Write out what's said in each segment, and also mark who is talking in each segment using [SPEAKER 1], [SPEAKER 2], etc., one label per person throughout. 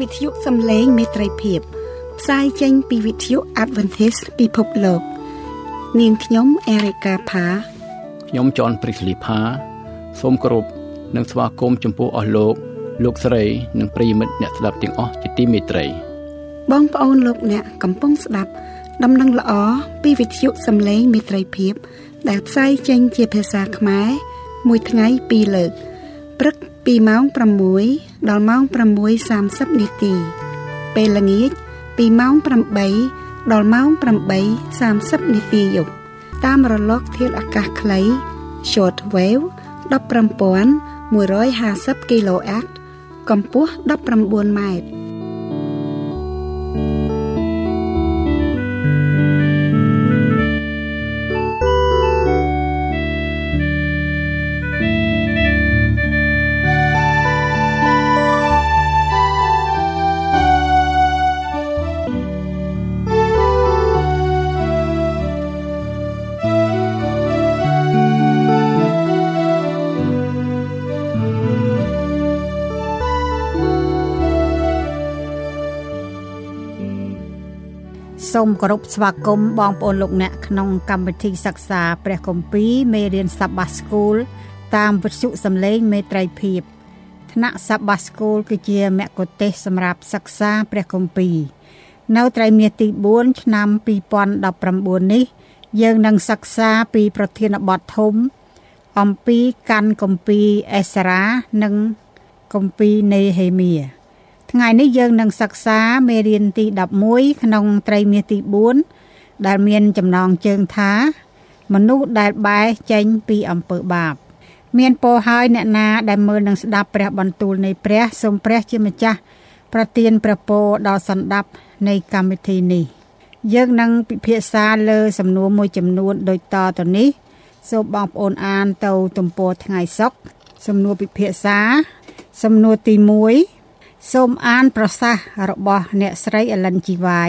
[SPEAKER 1] វិទ្យុសំឡេងមេត្រីភាព ផ្សាយចេញពីវិទ្យុ Adventist ពិភពលោក នាងខ្ញុំអេរិកាផា
[SPEAKER 2] ខ្ញុំចនព្រីស្លីផាសូមគោរពនិងស្វាគមន៍ចំពោះអស់លោកលោកស្រីនិងប្រិយមិត្តអ្នកស្ដាប់ទាំងអស់ជាទីមេត្រី
[SPEAKER 1] បងប្អូនលោកអ្នកកំពុងស្ដាប់ ដំណឹងល្អពីវិទ្យុសំឡេងមេត្រីភាព ដែលផ្សាយចេញជាភាសាខ្មែរមួយថ្ងៃពីរលើកព្រឹក ពីម៉ោង6ដល់ម៉ោង6:30នាទី ពេលល្ងាចពីម៉ោង8ដល់ម៉ោង8:30នាទីយប់តាមរលកធាតុអាកាសខ្លី short wave 15150 kHz កម្ពស់19ម៉ែត្រ
[SPEAKER 3] សូមគោរពស្វាគមន៍បងប្អូនលោកអ្នកក្នុងកម្មវិធីសិក្សាព្រះគម្ពីរមេរៀន Sabbath School តាមវិទ្យុសំឡេងមេត្រីភាពថ្នាក់ Sabbath School គឺជាមគ្គុទ្ទេសក៍សម្រាប់សិក្សាព្រះគម្ពីរនៅត្រីមាសទី4ឆ្នាំ2019នេះ យើងនឹងសិក្សាពីប្រធានបទធំ អំពីកាន់គម្ពីរអេសារ៉ានិងគម្ពីរនេហេមៀ ថ្ងៃនេះយើងនឹងសិក្សាមេរៀនទី11ក្នុងត្រីមាសទី4ដែលមានចំណងជើងថា មនុស្សដែលបែរចេញពីអំពើបាប មានពោហើយអ្នកណាដែលមើលនឹងស្ដាប់ព្រះបន្ទូលនៃព្រះសូមព្រះជាម្ចាស់ប្រទានព្រះពរដល់សន្តាប់នៃកម្មវិធីនេះ យើងនឹងពិភាក្សាលើសំណួរមួយចំនួនដូចតទៅនេះសូមបងប្អូនអានទៅទំព័រថ្ងៃសុកសំណួរពិភាក្សា សំណួរទី1 សូមអានប្រសាសន៍របស់អ្នកស្រីអលិនជីវ៉ៃ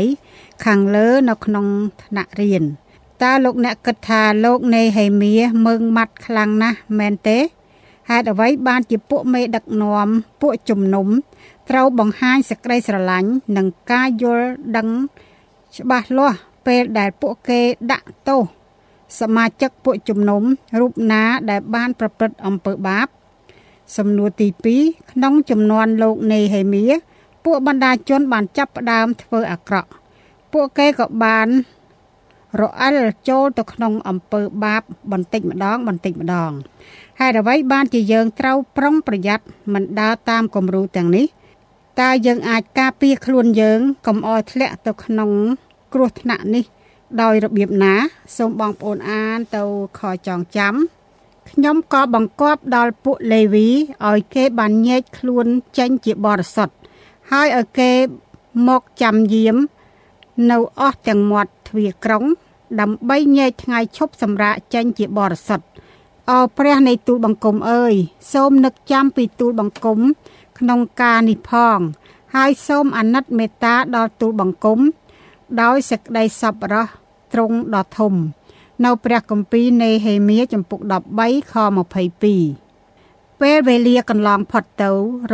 [SPEAKER 3] ខាងលើនៅក្នុងថ្នាក់រៀនតើលោកអ្នកគិតថាលោកនេហេមៀមើងម៉ាត់ខ្លាំងណាស់មែនទេហេតុអ្វីបានជាពួកមេដឹកនាំពួកជំនុំត្រូវបង្ហាញសេចក្តីស្រឡាញ់និងការយល់ដឹងច្បាស់លាស់ពេលដែលពួកគេដាក់ទោសសមាជិកពួកជំនុំរូបណាដែលបានប្រព្រឹត្តអំពើបាប សំណួរទី2ក្នុងចំនួនលោកនេហេមៀពួកបណ្ដាជនបានចាប់ផ្ដើមធ្វើអាក្រក់ ពួកគេក៏បានរអិលចូលទៅក្នុងអំពើបាប បន្តិចម្ដង បន្តិចម្ដងហើយអ្វីបានជាយើងត្រូវប្រុងប្រយ័ត្នមិនដើរតាមគំរូទាំងនេះតើយើងអាចការពារខ្លួនយើងកុំឲ្យធ្លាក់ទៅក្នុងគ្រោះថ្នាក់នេះ ដោយរបៀបណា សូមបងប្អូនអានទៅខចងចាំ ខ្ញុំក៏បង្គាប់ដល់ពួកលេវីឲ្យគេបានញែកខ្លួនចេញជាបរិសុទ្ធហើយឲ្យគេមកចាំយាម នៅអស់ទាំងមាត់ទ្វារក្រុង ដើម្បីញែកថ្ងៃឈប់សម្រាកចេញជាបរិសុទ្ធអោព្រះនៃទូលបង្គំអើយសូមនឹកចាំពីទូលបង្គំ ក្នុងការនេះផង ហើយសូមអាណិតមេត្តាដល់ទូលបង្គំ ដោយសេចក្តីសប្បុរសទ្រង់ដ៏ធំ នៅព្រះគម្ពីរនេហេមៀចំពុក13ខ22ពេលវេលាកន្លងផុតទៅរ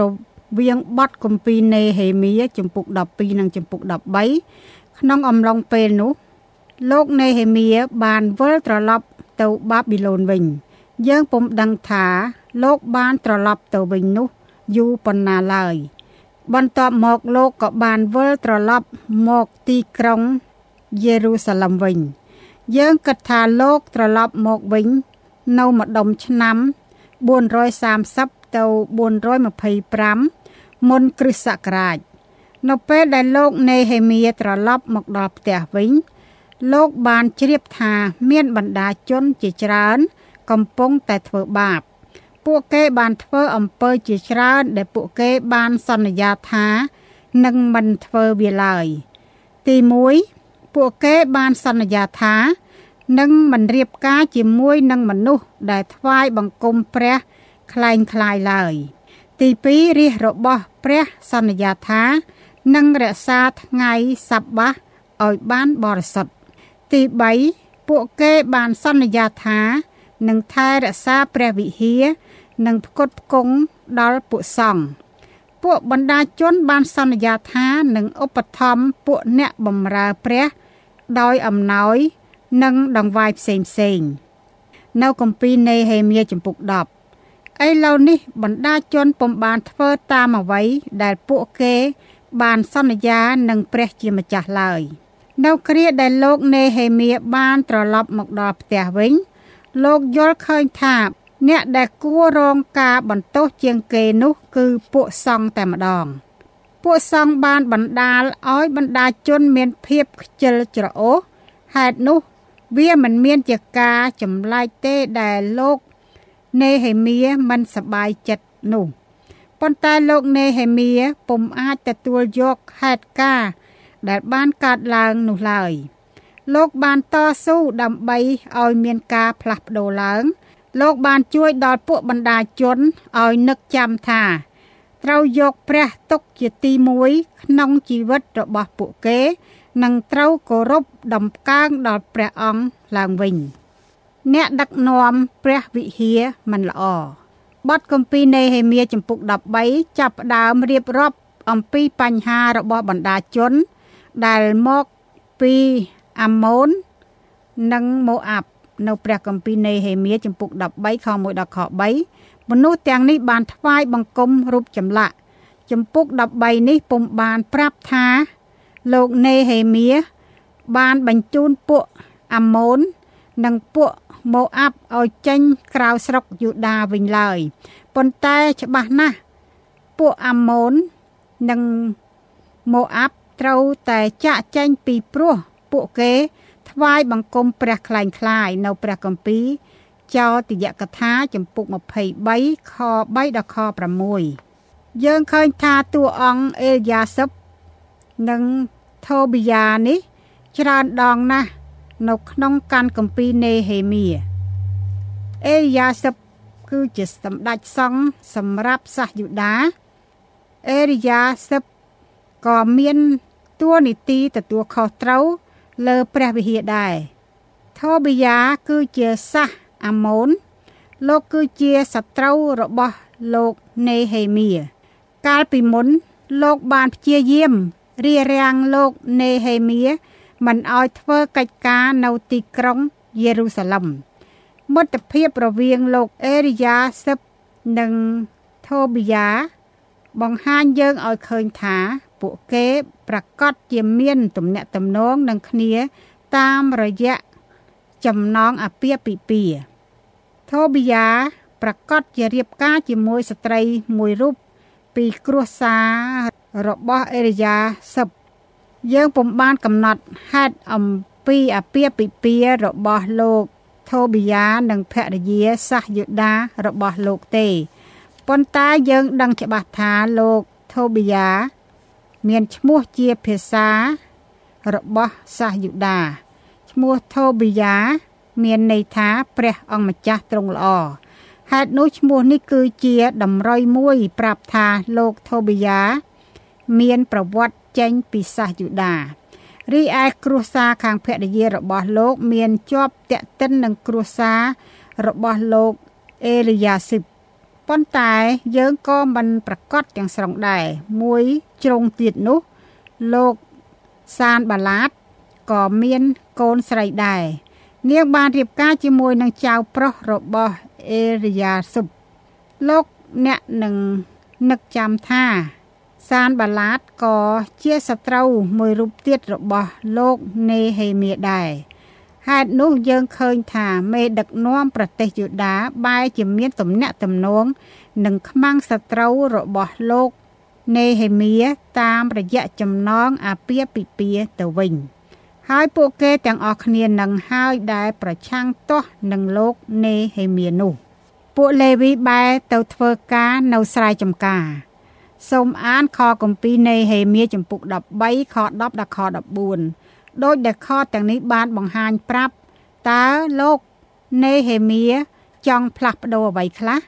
[SPEAKER 3] វាងបទគម្ពីរនេហេមៀចំពុក12និងចំពុក13ក្នុងអំឡុងពេលនោះ លោកនេហេមៀបានវិលត្រឡប់ទៅបាប៊ីឡូនវិញ យើងពុំដឹងថាលោកបានត្រឡប់ទៅវិញនោះយូរប៉ុណ្ណាឡើយ បន្ទាប់មកលោកក៏បានវិលត្រឡប់មកទីក្រុងយេរូសាឡឹមវិញ យើងគិតថាលោកត្រឡប់មកវិញ នៅម្ដុំឆ្នាំ430ទៅ425មុនគ្រិស្តសករាជនៅពេលដែលលោកនេហេមៀត្រឡប់មកដល់ផ្ទះវិញ លោកបានជ្រាបថាមានបណ្ដាជនជាច្រើន កំពុងតែធ្វើបាប ពួកគេបានធ្វើអំពើជាច្រើន ដែលពួកគេបានសន្យាថានឹងមិនធ្វើវាឡើយទី1 ពួកគេបានសន្យាថានឹងមិនរៀបការជាមួយនឹងមនុស្សដែលថ្វាយបង្គំព្រះคล้ายคล้ายឡើយ ទី2រាជរបស់ព្រះសន្យាថានឹងរក្សាថ្ងៃសបាសឲ្យបានបរិសុទ្ធទី3ពួកគេបានសន្យាថានឹងថែរក្សាព្រះវិហារនិងផ្គត់ផ្គង់ដល់ពួកសង្ឃ ពួកបណ្ដាជនបានសន្យាថានឹងឧបត្ថម្ភពួកអ្នកបម្រើព្រះដោយអំណោយនិងដង្វាយផ្សេងផ្សេងនៅគម្ពីរនេហេមៀចំពុក10ឥឡូវនេះបណ្ដាជនពុំបានធ្វើតាមអ្វីដែលពួកគេបានសន្យានឹងព្រះជាម្ចាស់ឡើយនៅគ្រាដែលលោកនេហេមៀបានត្រឡប់មកដល់ផ្ទះវិញ លោកយល់ឃើញថា អ្នកដែលគួររងការបន្ទោសជាងគេនោះគឺពួកសង្ឃតែម្ដង ពួកសង្ឃបានបណ្ដាលឲ្យបណ្ដាជនមានភាពខ្ជិលច្រអូសហេតុនោះវាមិនមានជាការចម្លែកទេដែលលោកនេហេមៀមិនសប្បាយចិត្តនោះប៉ុន្តែលោកនេហេមៀពុំអាចទទួលយកហេតុការណ៍ដែលបានកើតឡើងនោះឡើយ លោកបានតស៊ូដើម្បីឲ្យមានការផ្លាស់ប្ដូរឡើង លោកបានជួយដល់ពួកបណ្ដាជនឲ្យនឹកចាំថាត្រូវយកព្រះទុកជាទីមួយក្នុងជីវិតរបស់ពួកគេនិងត្រូវគោរពដំកើងដល់ព្រះអង្គឡើងវិញ អ្នកដឹកនាំព្រះវិហារមិនល្អបទគម្ពីរនេហេមៀចំពុក13ចាប់ផ្ដើមរៀបរាប់អំពីបញ្ហារបស់បណ្ដាជន ដែលមកពីអាម៉ូន និងម៉ូអាប់ នៅព្រះគម្ពីរនេហេមៀចំពុក13ខ1ដល់ខ3មនុស្សទាំងនេះបានថ្វាយបង្គំរូបចម្លាក់ចំពុក13នេះពុំបានប្រាប់ថា លោកនេហេមៀបានបញ្ជូនពួកអាម៉ូន និងពួកម៉ូអាប់ឲ្យចេញក្រៅស្រុកយូដាវិញឡើយប៉ុន្តែច្បាស់ណាស់ពួកអាម៉ូននិងម៉ូអាប់ត្រូវតែចាក់ចេញពីព្រោះពួកគេ ថ្វាយបង្គំព្រះខ្លែងខ្លាយនៅព្រះគម្ពីរចោទយកថាចំពុក23ខ3ដល់ខ6យើងឃើញថាតួអង្គអេលយ៉ាសិបនិងថូប៊ីយ៉ានេះ ច្រើនដងណាស់នៅក្នុងកាន់គម្ពីរនេហេមៀអេលយ៉ាសិបគឺជាសម្ដេចសង្ឃសម្រាប់សាសយូដាអេលយ៉ាសិបក៏មានតួនាទីទទួលខុសត្រូវ លើព្រះវិហារដែរថូប៊ីយ៉ាគឺជាសាសអាម៉ូន លោកគឺជាសត្រូវរបស់លោកនេហេមៀកាលពីមុន លោកបានព្យាយាមរារាំងលោកនេហេមៀមិនឲ្យធ្វើកិច្ចការនៅទីក្រុងយេរូសាឡឹមមិត្តភាពរវាងលោកអេរីយ៉ាសឹបនិងថូប៊ីយ៉ាបង្ហាញយើងឲ្យឃើញថា ពួកគេប្រកាសជាមានទំនាក់ទំនងនឹងគ្នា តាមរយៈចំណងអាពាហ៍ពិពាហ៍ថូប៊ីយ៉ាប្រកាសជារៀបការជាមួយស្ត្រីមួយរូបពីគ្រួសាររបស់អេរីយ៉ាសឹបយើងពុំបានកំណត់ហេតុអំពីអាពាហ៍ពិពាហ៍របស់លោកថូប៊ីយ៉ានិងភរិយាសាសយូដារបស់លោកទេប៉ុន្តែយើងដឹងច្បាស់ថាលោកថូប៊ីយ៉ា មានឈ្មោះជាភាសារបស់សាសយូដាឈ្មោះថូប៊ីយ៉ាមានន័យថាព្រះអង្គម្ចាស់ទ្រង់ល្អហេតុនោះឈ្មោះនេះគឺជាតម្រុយមួយ ប្រាប់ថាលោកថូប៊ីយ៉ាមានប្រវត្តិចេញពីសាសយូដារីឯគ្រួសារខាងភរិយារបស់លោក មានជាប់តាក់ទិននឹងគ្រួសាររបស់លោកអេលីយ៉ាស៊ីប ប៉ុន្តែយើងក៏មិនប្រកាសទាំងស្រុងដែរមួយជ្រុងទៀតនោះលោកសានបាឡាតក៏មានកូនស្រីដែរនាងបានរៀបការជាមួយនឹងចៅប្រុសរបស់អេរីយ៉ាស៊ុបលោកអ្នកនឹងនឹកចាំថាសានបាឡាតក៏ជាសត្រូវមួយរូបទៀតរបស់លោកនេហេមៀដែរ ហេតុនោះយើងឃើញថាមេដឹកនាំប្រទេសយូដាបែរជាមានទំនាក់ទំនងនឹងខ្មាំងសត្រូវរបស់លោកនេហេមៀតាមរយៈចំណងអាពាហ៍ពិពាហ៍ទៅវិញ ហើយពួកគេទាំងអស់គ្នានឹងហើយដែលប្រឆាំងទាស់នឹងលោកនេហេមៀនោះ ពួកលេវីបែរទៅធ្វើការនៅស្រែចម្ការសូមអានខគម្ពីរនេហេមៀចំពុក13ខ10ដល់ខ14 ដោយដែលខទាំងនេះបានបង្ហាញប្រាប់តើលោកនេហេមៀចង់ផ្លាស់ប្ដូរអ្វីខ្លះ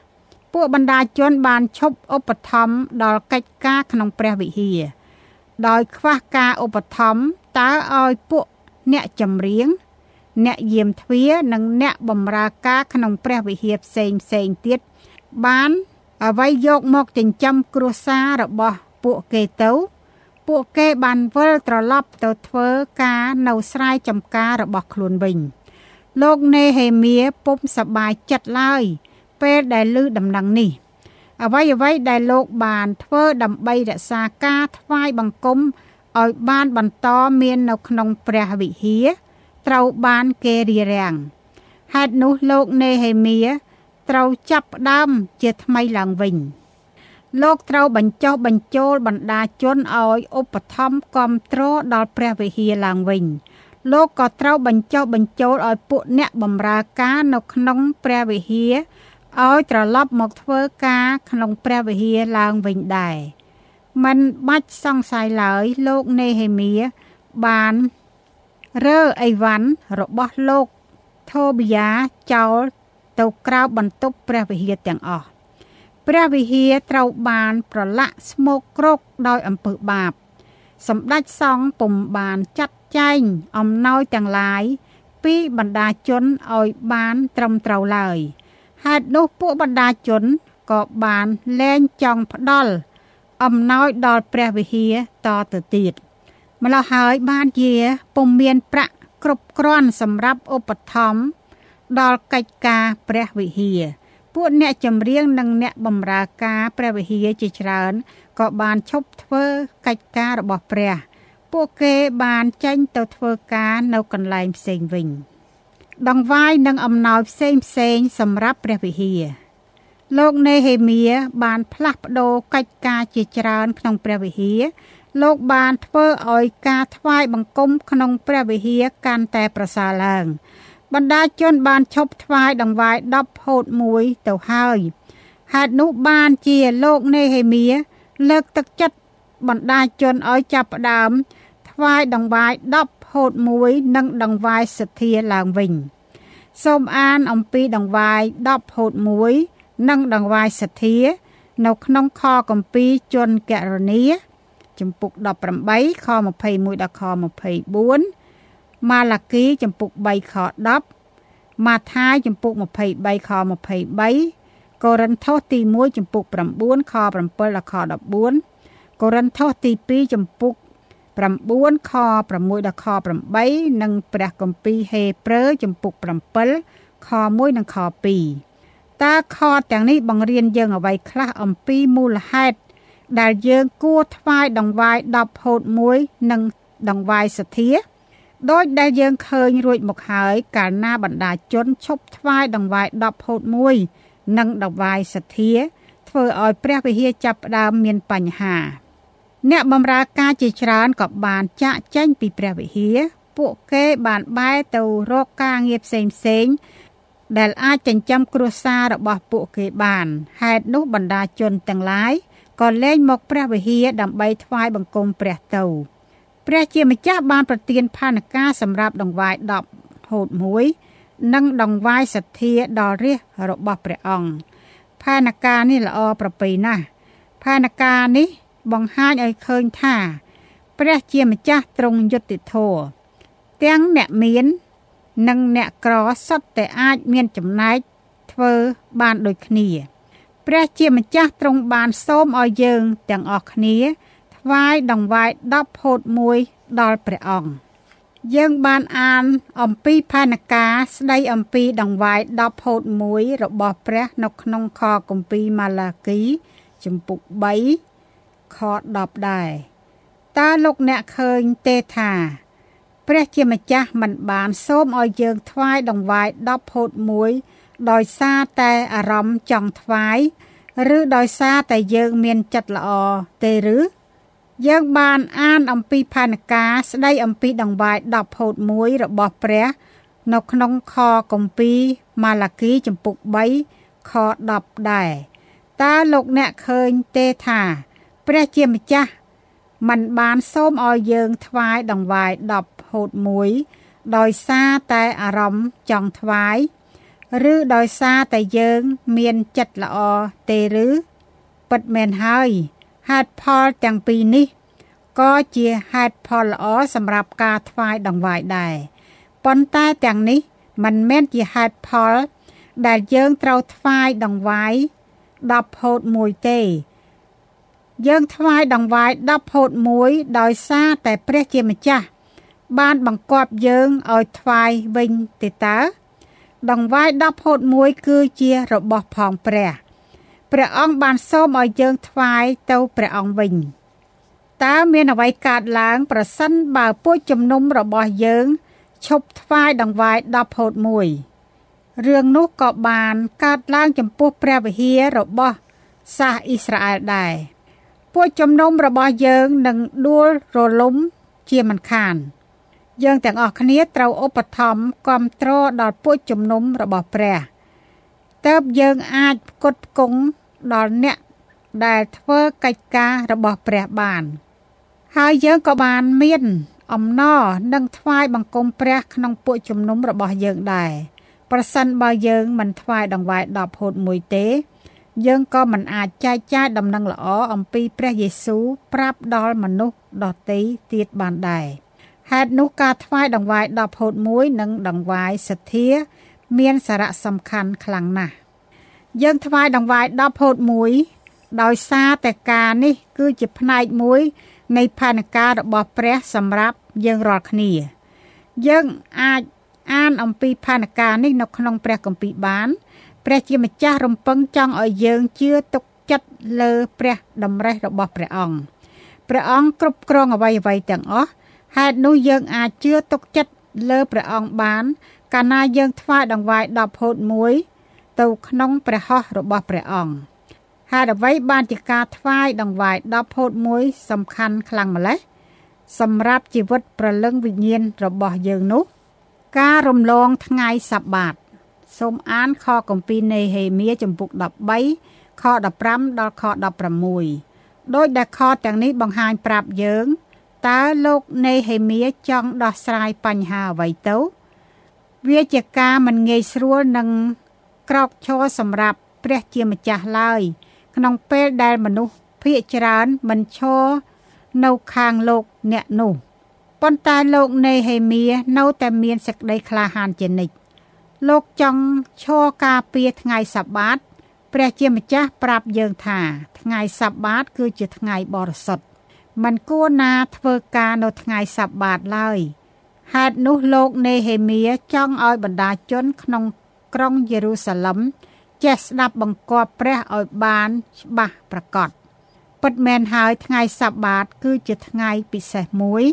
[SPEAKER 3] ពួកបណ្ដាជនបានឈប់ឧបត្ថម្ភដល់កិច្ចការក្នុងព្រះវិហារដោយខ្វះការឧបត្ថម្ភតើឲ្យពួកអ្នកចម្រៀង អ្នកយាមទ្វារនិងអ្នកបម្រើការក្នុងព្រះវិហារផ្សេងផ្សេងទៀតបានអ្វីយកមកចិញ្ចឹមគ្រួសាររបស់ពួកគេទៅ ពួកគេបានវិលត្រឡប់ទៅធ្វើការនៅស្រែចម្ការរបស់ខ្លួនវិញ លោកនេហេមៀពុំសប្បាយចិត្តឡើយ ពេលដែលឮដំណឹងនេះអ្វីអ្វីដែលលោកបានធ្វើដើម្បីរក្សាការថ្វាយបង្គំឲ្យបានបន្តមាននៅក្នុងព្រះវិហារត្រូវបានគេរារាំងហេតុនោះលោកនេហេមៀត្រូវចាប់ផ្ដើមជាថ្មីឡើងវិញ លោកត្រូវបញ្ចុះបញ្ចូលបណ្ដាជនឲ្យឧបត្ថម្ភគ្រប់គ្រងដល់ព្រះវិហារឡើងវិញលោកក៏ត្រូវបញ្ចុះបញ្ចូលឲ្យពួកអ្នកបម្រើការនៅក្នុងព្រះវិហារឲ្យត្រឡប់មកធ្វើការក្នុងព្រះវិហារឡើងវិញដែរมันបាច់សង្ស័យឡើយលោកនេហេមៀបានរើអីវ៉ាន់របស់លោកថូប៊ីយ៉ាចោលទៅក្រៅបន្ទប់ព្រះវិហារទាំងអស់ ព្រះវិហារត្រូវបានប្រឡាក់ស្មោកគ្រោកដោយអំពើបាប សម្ដេចសង្ឃពុំបានចាត់ចែងអំណោយទាំងឡាយពីបណ្ដាជនឲ្យបានត្រឹមត្រូវឡើយហេតុនោះពួកបណ្ដាជនក៏បានលែងចង់ផ្ដាល់អំណោយដល់ព្រះវិហារតទៅទៀតម្ល៉េះហើយបានជាពុំមានប្រាក់គ្រប់គ្រាន់សម្រាប់ឧបត្ថម្ភដល់កិច្ចការព្រះវិហារ ពួកអ្នកចម្រៀងនិងអ្នកបម្រើការព្រះវិហារជាច្រើនក៏បានឈប់ធ្វើកិច្ចការរបស់ព្រះ ពួកគេបានចេញទៅធ្វើការនៅកន្លែងផ្សេងវិញដង្វាយនិងអំណោយផ្សេងផ្សេងសម្រាប់ព្រះវិហារលោកនេហេមៀបានផ្លាស់ប្ដូរកិច្ចការជាច្រើនក្នុងព្រះវិហារលោកបានធ្វើឲ្យការថ្វាយបង្គំក្នុងព្រះវិហារកាន់តែប្រសើរឡើង បណ្ដាជនបានឈប់ថ្វាយដង្វាយ10ហូត1ទៅហើយហេតុនោះបានជាលោកនេហេមៀលើកទឹកចិត្តបណ្ដាជនឲ្យចាប់ផ្ដើមថ្វាយដង្វាយ10ហូត1និងដង្វាយសទ្ធាឡើងវិញសូមអានអំពីដង្វាយ10ហូត1និងដង្វាយសទ្ធា នៅក្នុងខគម្ពីរជនករនីចំពុក18ខ21ដល់ខ24 ម៉ាឡាគីចំពុក3ខ10ម៉ាថាយចំពុក23ខ23កូរិនថូសទី1ចំពុក9ខ7ដល់ខ14កូរិនថូសទី2ចំពុក9ខ6ដល់ខ8និងព្រះគម្ពីរហេព្រើរចំពុក7ខ1និងខ2តើខទាំងនេះបង្រៀនយើងអ្វីខ្លះអំពីមូលហេតុដែលយើងគួរថ្វាយដង្វាយ10ហូត1និងដង្វាយសទ្ធា ដោយដែលយើងឃើញរួចមកហើយកាលណាបណ្ដាជនឈប់ថ្វាយដង្វាយ10ហូត1និងដង្វាយសទ្ធា ធ្វើឲ្យព្រះវិហារចាប់ផ្ដើមមានបញ្ហា អ្នកបម្រើការជាច្រើនក៏បានចាក់ចែងពីព្រះវិហារពួកគេបានបែរទៅរកការងារផ្សេងផ្សេងដែលអាចចិញ្ចឹមគ្រួសាររបស់ពួកគេបានហេតុនោះបណ្ដាជនទាំងឡាយក៏លែងមកព្រះវិហារដើម្បីថ្វាយបង្គំព្រះទៅ ព្រះជាម្ចាស់បានប្រទានផានការសម្រាប់ដង្វាយ10ហូត1និងដង្វាយសទ្ធាដល់រាជរបស់ព្រះអង្គផានការនេះល្អប្រពៃណាស់ផានការនេះបង្ហាញឲ្យឃើញថា ព្រះជាម្ចាស់ទ្រង់យុត្តិធម៌ទាំងអ្នកមាននិងអ្នកក្រសុទ្ធតែអាចមានចំណែកធ្វើបានដូចគ្នា ព្រះជាម្ចាស់ទ្រង់បានសូមឲ្យយើងទាំងអស់គ្នា ថ្វាយដង្វាយ10ហូត1ដល់ព្រះអង្គយើងបានអានអំពីផែនការស្ដីអំពីដង្វាយ10ហូត1របស់ព្រះនៅក្នុងខគម្ពីរម៉ាឡាគីជំពូក3ខ10ដែរតើលោកអ្នកឃើញទេថាព្រះជាម្ចាស់មិនបានសូមឲ្យយើងថ្វាយដង្វាយ10ហូត1ដោយសារតែអារម្មណ៍ចង់ថ្វាយឬដោយសារតែយើងមានចិត្តល្អទេឬ យើងបានអានអំពីផែនការស្ដីអំពីដង្វាយ10ហូត1របស់ព្រះនៅក្នុងខគម្ពីរម៉ាឡាគីចំពុក3ខ10ដែរតើលោកអ្នកឃើញទេថាព្រះជាម្ចាស់มันបានសូមឲ្យយើងថ្វាយដង្វាយ10ហូត1ដោយសារតែអារម្មណ៍ចង់ថ្វាយឬដោយសារតែយើងមានចិត្តល្អទេឬពិតមែនហើយ ហេតុផលទាំងពីរនេះក៏ជាហេតុផលល្អសម្រាប់ការថ្វាយដង្វាយដែរប៉ុន្តែទាំងនេះមិនមែនជាហេតុផល ដែលយើងត្រូវថ្វាយដង្វាយ10ហូត1ទេ យើងថ្វាយដង្វាយ10ហូត1ដោយសារតែព្រះជាម្ចាស់បានបង្គាប់យើងឲ្យថ្វាយវិញទេតើដង្វាយ10ហូត1គឺជារបស់ផងព្រះ ព្រះអង្គបានសូមឲ្យយើងថ្វាយទៅព្រះអង្គវិញតើមានអ្វីកើតឡើង ប្រសិនបើពួកជំនុំរបស់យើងឈប់ថ្វាយដង្វាយ10ហូត1រឿងនោះក៏បានកើតឡើងចំពោះព្រះវិហាររបស់សាសអ៊ីស្រាអែលដែរពួកជំនុំរបស់យើងនឹងដួលរលំជាមិនខាន យើងទាំងអស់គ្នាត្រូវឧបត្ថម្ភគ្រប់គ្រងដល់ពួកជំនុំរបស់ព្រះតើបយើងអាចផ្គត់ផ្គង់ ដល់អ្នកដែលធ្វើកិច្ចការរបស់ព្រះបាន ហើយយើងក៏បានមានអំណរនិងថ្វាយបង្គំព្រះក្នុងពួកជំនុំរបស់យើងដែរប្រសិនបើយើងមិនថ្វាយដង្វាយ10ហូត1ទេ យើងក៏មិនអាចចែកចាយដំណឹងល្អអំពីព្រះយេស៊ូវប្រាប់ដល់មនុស្សដទៃទៀតបានដែរហេតុនោះការថ្វាយដង្វាយ10ហូត1និងដង្វាយសទ្ធា មានសារៈសំខាន់ខ្លាំងណាស់ យើងថ្វាយដង្វាយ10ហូត1ដោយសារតែការនេះ គឺជាផ្នែកមួយ នៃផែនការរបស់ព្រះសម្រាប់យើងរាល់គ្នា យើងអាចអានអំពីផែនការនេះនៅក្នុងព្រះគម្ពីរបាន ព្រះជាម្ចាស់រំពឹងចង់ឲ្យយើងជឿទុកចិត្តលើព្រះតម្រេះរបស់ព្រះអង្គព្រះអង្គគ្រប់គ្រងអ្វីអ្វីទាំងអស់ហេតុនោះយើងអាចជឿទុកចិត្តលើព្រះអង្គបាន កាលណាយើងថ្វាយដង្វាយ10ហូត1 ទៅក្នុងព្រះហស្ថរបស់ព្រះអង្គហេតុអ្វីបានជាការថ្វាយដង្វាយ10ហូត1សំខាន់ខ្លាំងម្ល៉េះសម្រាប់ជីវិតប្រលឹងវិញ្ញាណរបស់យើងនោះ ការរំលងថ្ងៃសបាតសូមអានខគម្ពីរនេហេមៀចំពុក13ខ15ដល់ខ16ដោយដែលខទាំងនេះបង្ហាញប្រាប់យើងតើលោកនេហេមៀចង់ដោះស្រាយបញ្ហាអ្វីទៅ វាជាការមិនងាយស្រួលនឹង ក្រោកឈរសម្រាប់ព្រះជាម្ចាស់ឡើយ ក្នុងពេលដែលមនុស្សភាគច្រើនមិនឈរនៅខាងលោកអ្នកនោះប៉ុន្តែលោកនេហេមៀនៅតែមានសេចក្តីក្លាហានជានិច្ចលោកចង់ឈរការពារថ្ងៃសបាតព្រះជាម្ចាស់ប្រាប់យើងថា ថ្ងៃសបាតគឺជាថ្ងៃបរិសុទ្ធมันគួរណាធ្វើការនៅថ្ងៃសបាតឡើយហេតុនោះលោកនេហេមៀចង់ឲ្យបណ្ដាជនក្នុង ក្រុងយេរូសាឡឹមចេះស្ដាប់បង្គាប់ព្រះឲ្យបានច្បាស់ប្រកបពិតមែនហើយថ្ងៃសបាត គឺជាថ្ងៃពិសេសមួយ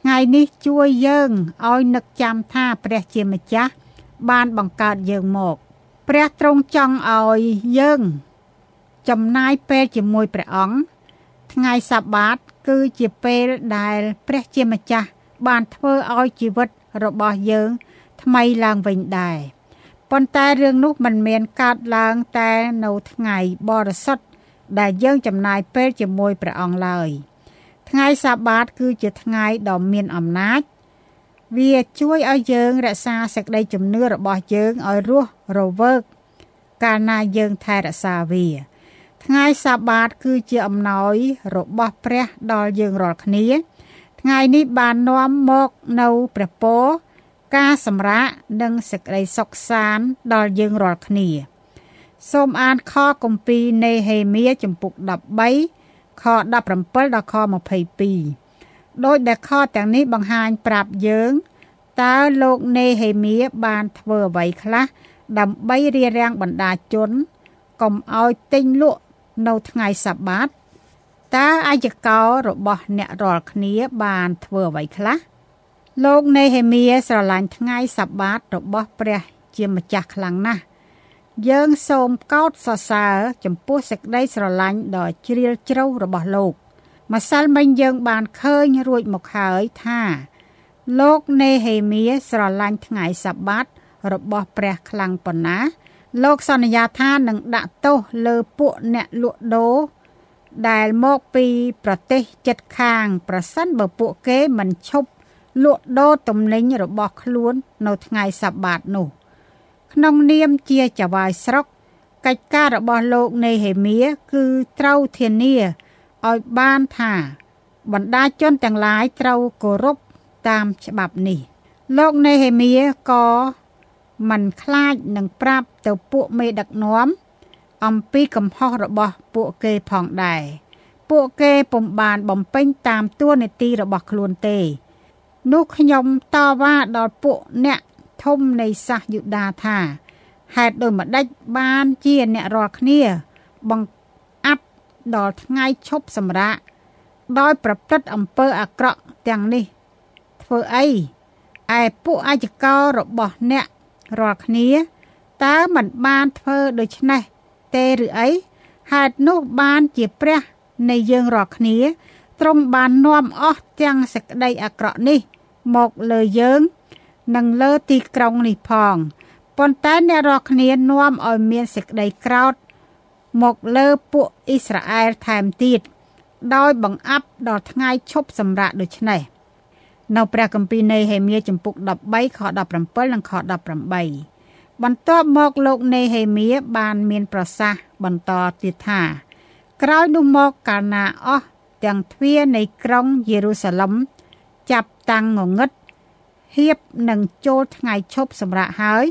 [SPEAKER 3] ថ្ងៃនេះជួយយើងឲ្យនឹកចាំថាព្រះជាម្ចាស់បានបង្កើតយើងមក ព្រះទ្រង់ចង់ឲ្យយើង ចំណាយពេលជាមួយព្រះអង្គថ្ងៃសបាត គឺជាពេលដែលព្រះជាម្ចាស់បានធ្វើឲ្យជីវិតរបស់យើងថ្មីឡើងវិញដែរ ប៉ុន្តែរឿងនោះមិនមានកើតឡើងតែនៅថ្ងៃបរិសុទ្ធដែលយើងចំណាយពេលជាមួយព្រះអង្គឡើយថ្ងៃសាបាតគឺជាថ្ងៃដ៏មានអំណាចវាជួយឲ្យយើងរក្សាសេចក្តីជំនឿរបស់យើងឲ្យរស់រវើកកាលណាយើងថែរក្សាវា ថ្ងៃសាបាតគឺជាអំណោយរបស់ព្រះដល់យើងរាល់គ្នា ថ្ងៃនេះបាននាំមកនៅព្រះពរ ការសម្រាកនិងសេចក្តីសុខសាន្តដល់យើងរាល់គ្នា សូមអានខគម្ពីរនេហេមៀចំពុក13ខ17ដល់ខ22ដោយដែលខទាំងនេះបង្ហាញប្រាប់យើងតើលោកនេហេមៀបានធ្វើអ្វីខ្លះដើម្បីរារាំងបណ្ដាជនកុំឲ្យទិញលក់នៅថ្ងៃសបាតតើអាយកោរបស់អ្នករាល់គ្នាបានធ្វើអ្វីខ្លះ លោកនេហេមៀស្រឡាញ់ថ្ងៃសបាតរបស់ព្រះជាម្ចាស់ខ្លាំងណាស់យើងសូមកោតសរសើរចំពោះសេចក្តីស្រឡាញ់ដ៏ជ្រាលជ្រៅរបស់លោកម្សិលមិញយើងបានឃើញរួចមកហើយថា លោកនេហេមៀស្រឡាញ់ថ្ងៃសបាតរបស់ព្រះខ្លាំងប៉ុណ្ណា លោកសន្យាថានឹងដាក់ទោសលើពួកអ្នកលក់ដូរដែលមកពីប្រទេសជិតខាង ប្រសិនបើពួកគេមិនឈប់ លក់ដូរទំនិញរបស់ខ្លួននៅថ្ងៃសបាតនោះ។ក្នុងនាមជាចៅហ្វាយស្រុកកិច្ចការរបស់លោកនេហេមៀគឺត្រូវធានាឲ្យបានថា បណ្ដាជនទាំងឡាយត្រូវគោរពតាមច្បាប់នេះ លោកនេហេមៀក៏មិនខ្លាចនឹងប្រាប់ទៅពួកមេដឹកនាំអំពីកំហុសរបស់ពួកគេផងដែរពួកគេពុំបានបំពេញតាមទួនាទីរបស់ខ្លួនទេ នោះខ្ញុំតវ៉ាដល់ពួកអ្នកធំនៃសាសយូដាថាហេតុដូចម្ដេចបានជាអ្នករាល់គ្នាបង្អាប់ដល់ថ្ងៃឈប់សម្រាកដោយប្រព្រឹត្តអំពើអាក្រក់ទាំងនេះ ធ្វើអីឯពួកអាជកោរបស់អ្នករាល់គ្នាតើមិនបានធ្វើដូច្នេះទេឬអីហេតុនោះបានជាព្រះនៃយើងរាល់គ្នាទ្រង់បាននាំអស់ទាំងសេចក្តីអាក្រក់នេះ មកលើយើងនិងលើទីក្រុងនេះផងប៉ុន្តែអ្នករាល់គ្នានាំឲ្យមានសេចក្តីក្រោធមកលើពួកអ៊ីស្រាអែលថែមទៀតដោយបង្អាប់ដល់ថ្ងៃឈប់សម្រាកដូច្នេះនៅព្រះគម្ពីរនៃហេមៀចំពុក13ខ17និងខ18បន្ទាប់មកលោកនេហេមៀបានមានប្រសាសន៍បន្តទៀតថា ក្រោយនោះមកកាលណាអស់ទាំងទ្វារនៃក្រុងយេរូសាឡិមចាប់ តាំងងងឹតហៀបនឹងចូលថ្ងៃឈប់សម្រាកហើយ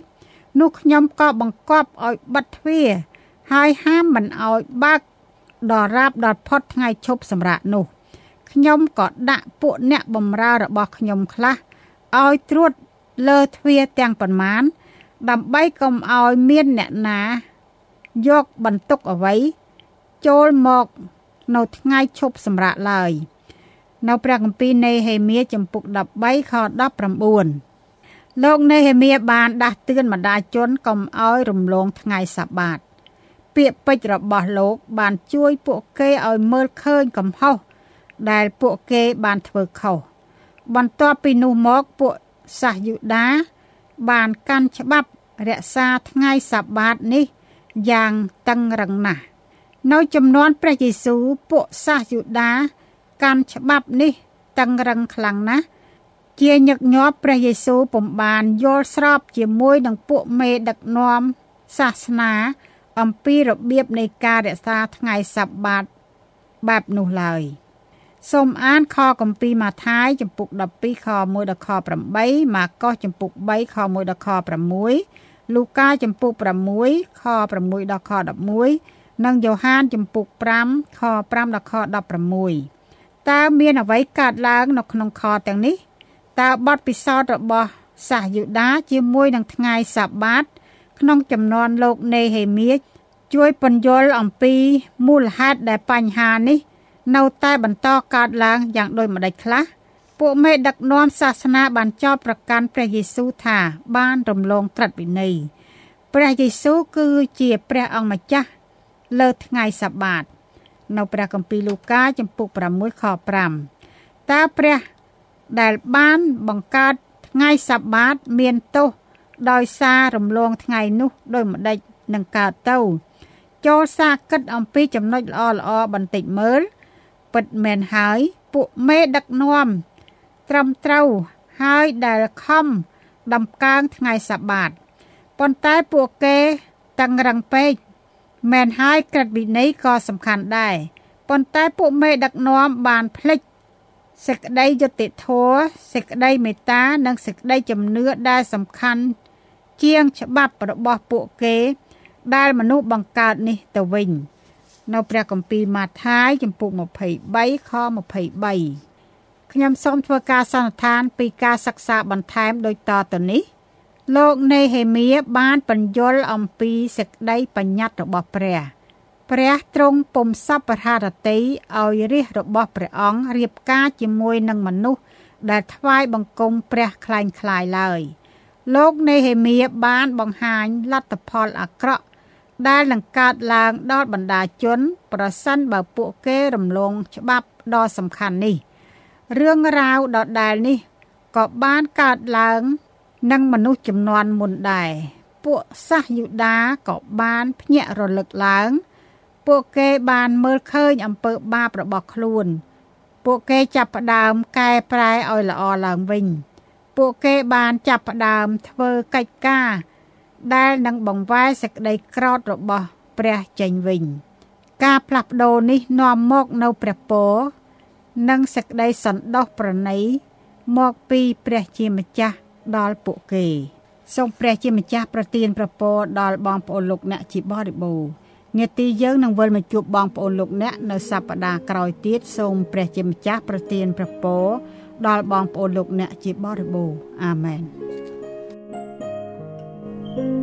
[SPEAKER 3] នោះខ្ញុំក៏បង្គាប់ឲ្យបិទទ្វារហើយហាមមិនឲ្យបើកដល់រាបដល់ផុតថ្ងៃឈប់សម្រាកនោះខ្ញុំក៏ដាក់ពួកអ្នកបម្រើរបស់ខ្ញុំខ្លះឲ្យត្រួតលើទ្វារទាំងប៉ុន្មាន ដើម្បីកុំឲ្យមានអ្នកណាយកបន្ទុកអ្វីចូលមកនៅថ្ងៃឈប់សម្រាកឡើយ នៅព្រះគម្ពីរនៃហេមៀចំពុក13ខ19លោកនេហេមៀបានដាស់តឿនបណ្ដាជនកុំឲ្យរំលងថ្ងៃសាបាត ពាក្យពេចន៍របស់លោកបានជួយពួកគេឲ្យមើលឃើញកំហុសដែលពួកគេបានធ្វើខុសបន្ទាប់ពីនោះមកពួកសាសយូដា បានកាន់ច្បាប់រក្សាថ្ងៃសាបាតនេះយ៉ាងតឹងរឹងណាស់នៅចំនួនព្រះយេស៊ូវពួកសាសយូដា កាន់ច្បាប់នេះតឹងរឹងខ្លាំងណាស់ជាញឹកញាប់ព្រះយេស៊ូវពំបានយល់ស្របជាមួយនឹងពួកមេដឹកនាំសាសនា អំពីរបៀបនៃការរក្សាថ្ងៃសាបាតបែបនោះឡើយ។សូមអានខគម្ពីរម៉ាថាយចំពុក12ខ1ដល់ខ8ម៉ាកុសចំពុក3ខ1ដល់ខ6លូកាចំពុក6ខ6ដល់ខ11និងយ៉ូហានចំពុក5ខ5ដល់ខ16 តើមានអ្វីកើតឡើងនៅក្នុងខទាំងនេះតើបទពិសោធន៍របស់សាសយូដាជាមួយនឹងថ្ងៃសាបាត ក្នុងចំនួនលោកនេហេមៀជួយពន្យល់អំពីមូលហេតុដែលបញ្ហានេះ នៅតែបន្តកើតឡើងយ៉ាងដូចម្ដេចខ្លះពួកមេដឹកនាំសាសនាបានចោទប្រកាន់ព្រះយេស៊ូវថាបានរំលងត្រិតវិន័យព្រះយេស៊ូវគឺជាព្រះអង្គម្ចាស់លើថ្ងៃសាបាត នៅព្រះគម្ពីរលូកាចំពុក6ខ5តើព្រះដែលបានបង្កើតថ្ងៃសាបាតមានទោសដោយសាររំលងថ្ងៃនោះដូចម្ដេចនឹងកើតទៅចូលសាគិតអំពីចំណុចល្អៗបន្តិចមើលពិតមែនហើយពួកមេដឹកនាំត្រឹមត្រូវហើយដែលខំដំកើងថ្ងៃសបាតប៉ុន្តែពួកគេតឹងរឹងពេក មែនហើយក្រឹតវិន័យក៏សំខាន់ដែរប៉ុន្តែពួកមេដឹកនាំបានភ្លេចសេចក្តីយុត្តិធម៌សេចក្តីមេត្តានិងសេចក្តីជំនឿដែលសំខាន់ជាងច្បាប់របស់ពួកគេ ដែលមនុស្សបង្កើតនេះទៅវិញ។នៅព្រះគម្ពីរម៉ាថាយចំពុក23ខ23ខ្ញុំសូមធ្វើការសន្និដ្ឋានពីការសិក្សាបន្ថែមដូចតទៅនេះ លោកនេហេមៀបានបញ្យលអំពីសេចក្តីបញ្ញត្តិរបស់ព្រះ ព្រះទ្រង់ពុំសពរហរតីឲ្យរាជរបស់ព្រះអង្គរៀបការជាមួយនឹងមនុស្សដែលថ្វាយបង្គំព្រះคล้ายคลายឡើយ លោកនេហេមៀបានបង្ហាញលទ្ធផលអាក្រក់ដែលនឹងកើតឡើងដល់បណ្ដាជន ប្រសិនបើពួកគេរំលងច្បាប់ដ៏សំខាន់នេះរឿងរ៉ាវដដែលនេះក៏បានកើតឡើង នឹងមនុស្សចំនួនមុនដែរពួកសាសយូដាក៏បានភ្ញាក់រលឹកឡើង ពួកគេបានមើលឃើញអំពើបាបរបស់ខ្លួន ពួកគេចាប់ផ្ដើមកែប្រែឲ្យល្អឡើងវិញ ពួកគេបានចាប់ផ្ដើមធ្វើកិច្ចការដែលនឹងបង្វែរសេចក្តីក្រោធរបស់ព្រះចេញវិញ ការផ្លាស់ប្ដូរនេះនាំមកនៅព្រះពរនិងសេចក្តីសន្តោសប្រណីមកពីព្រះជាម្ចាស់ ដល់ពួកគេសូមព្រះជាម្ចាស់ប្រទានប្រពរដល់បងប្អូនលោកអ្នកជាបរិបូរនេតិយើងនឹងវិលមកជួបបងប្អូនលោកអ្នកនៅសប្តាហ៍ក្រោយទៀតសូមព្រះជាម្ចាស់ប្រទានព្រះពរដល់បងប្អូនលោកអ្នកជាបរិបូរណ៍អាមែន
[SPEAKER 1] វិ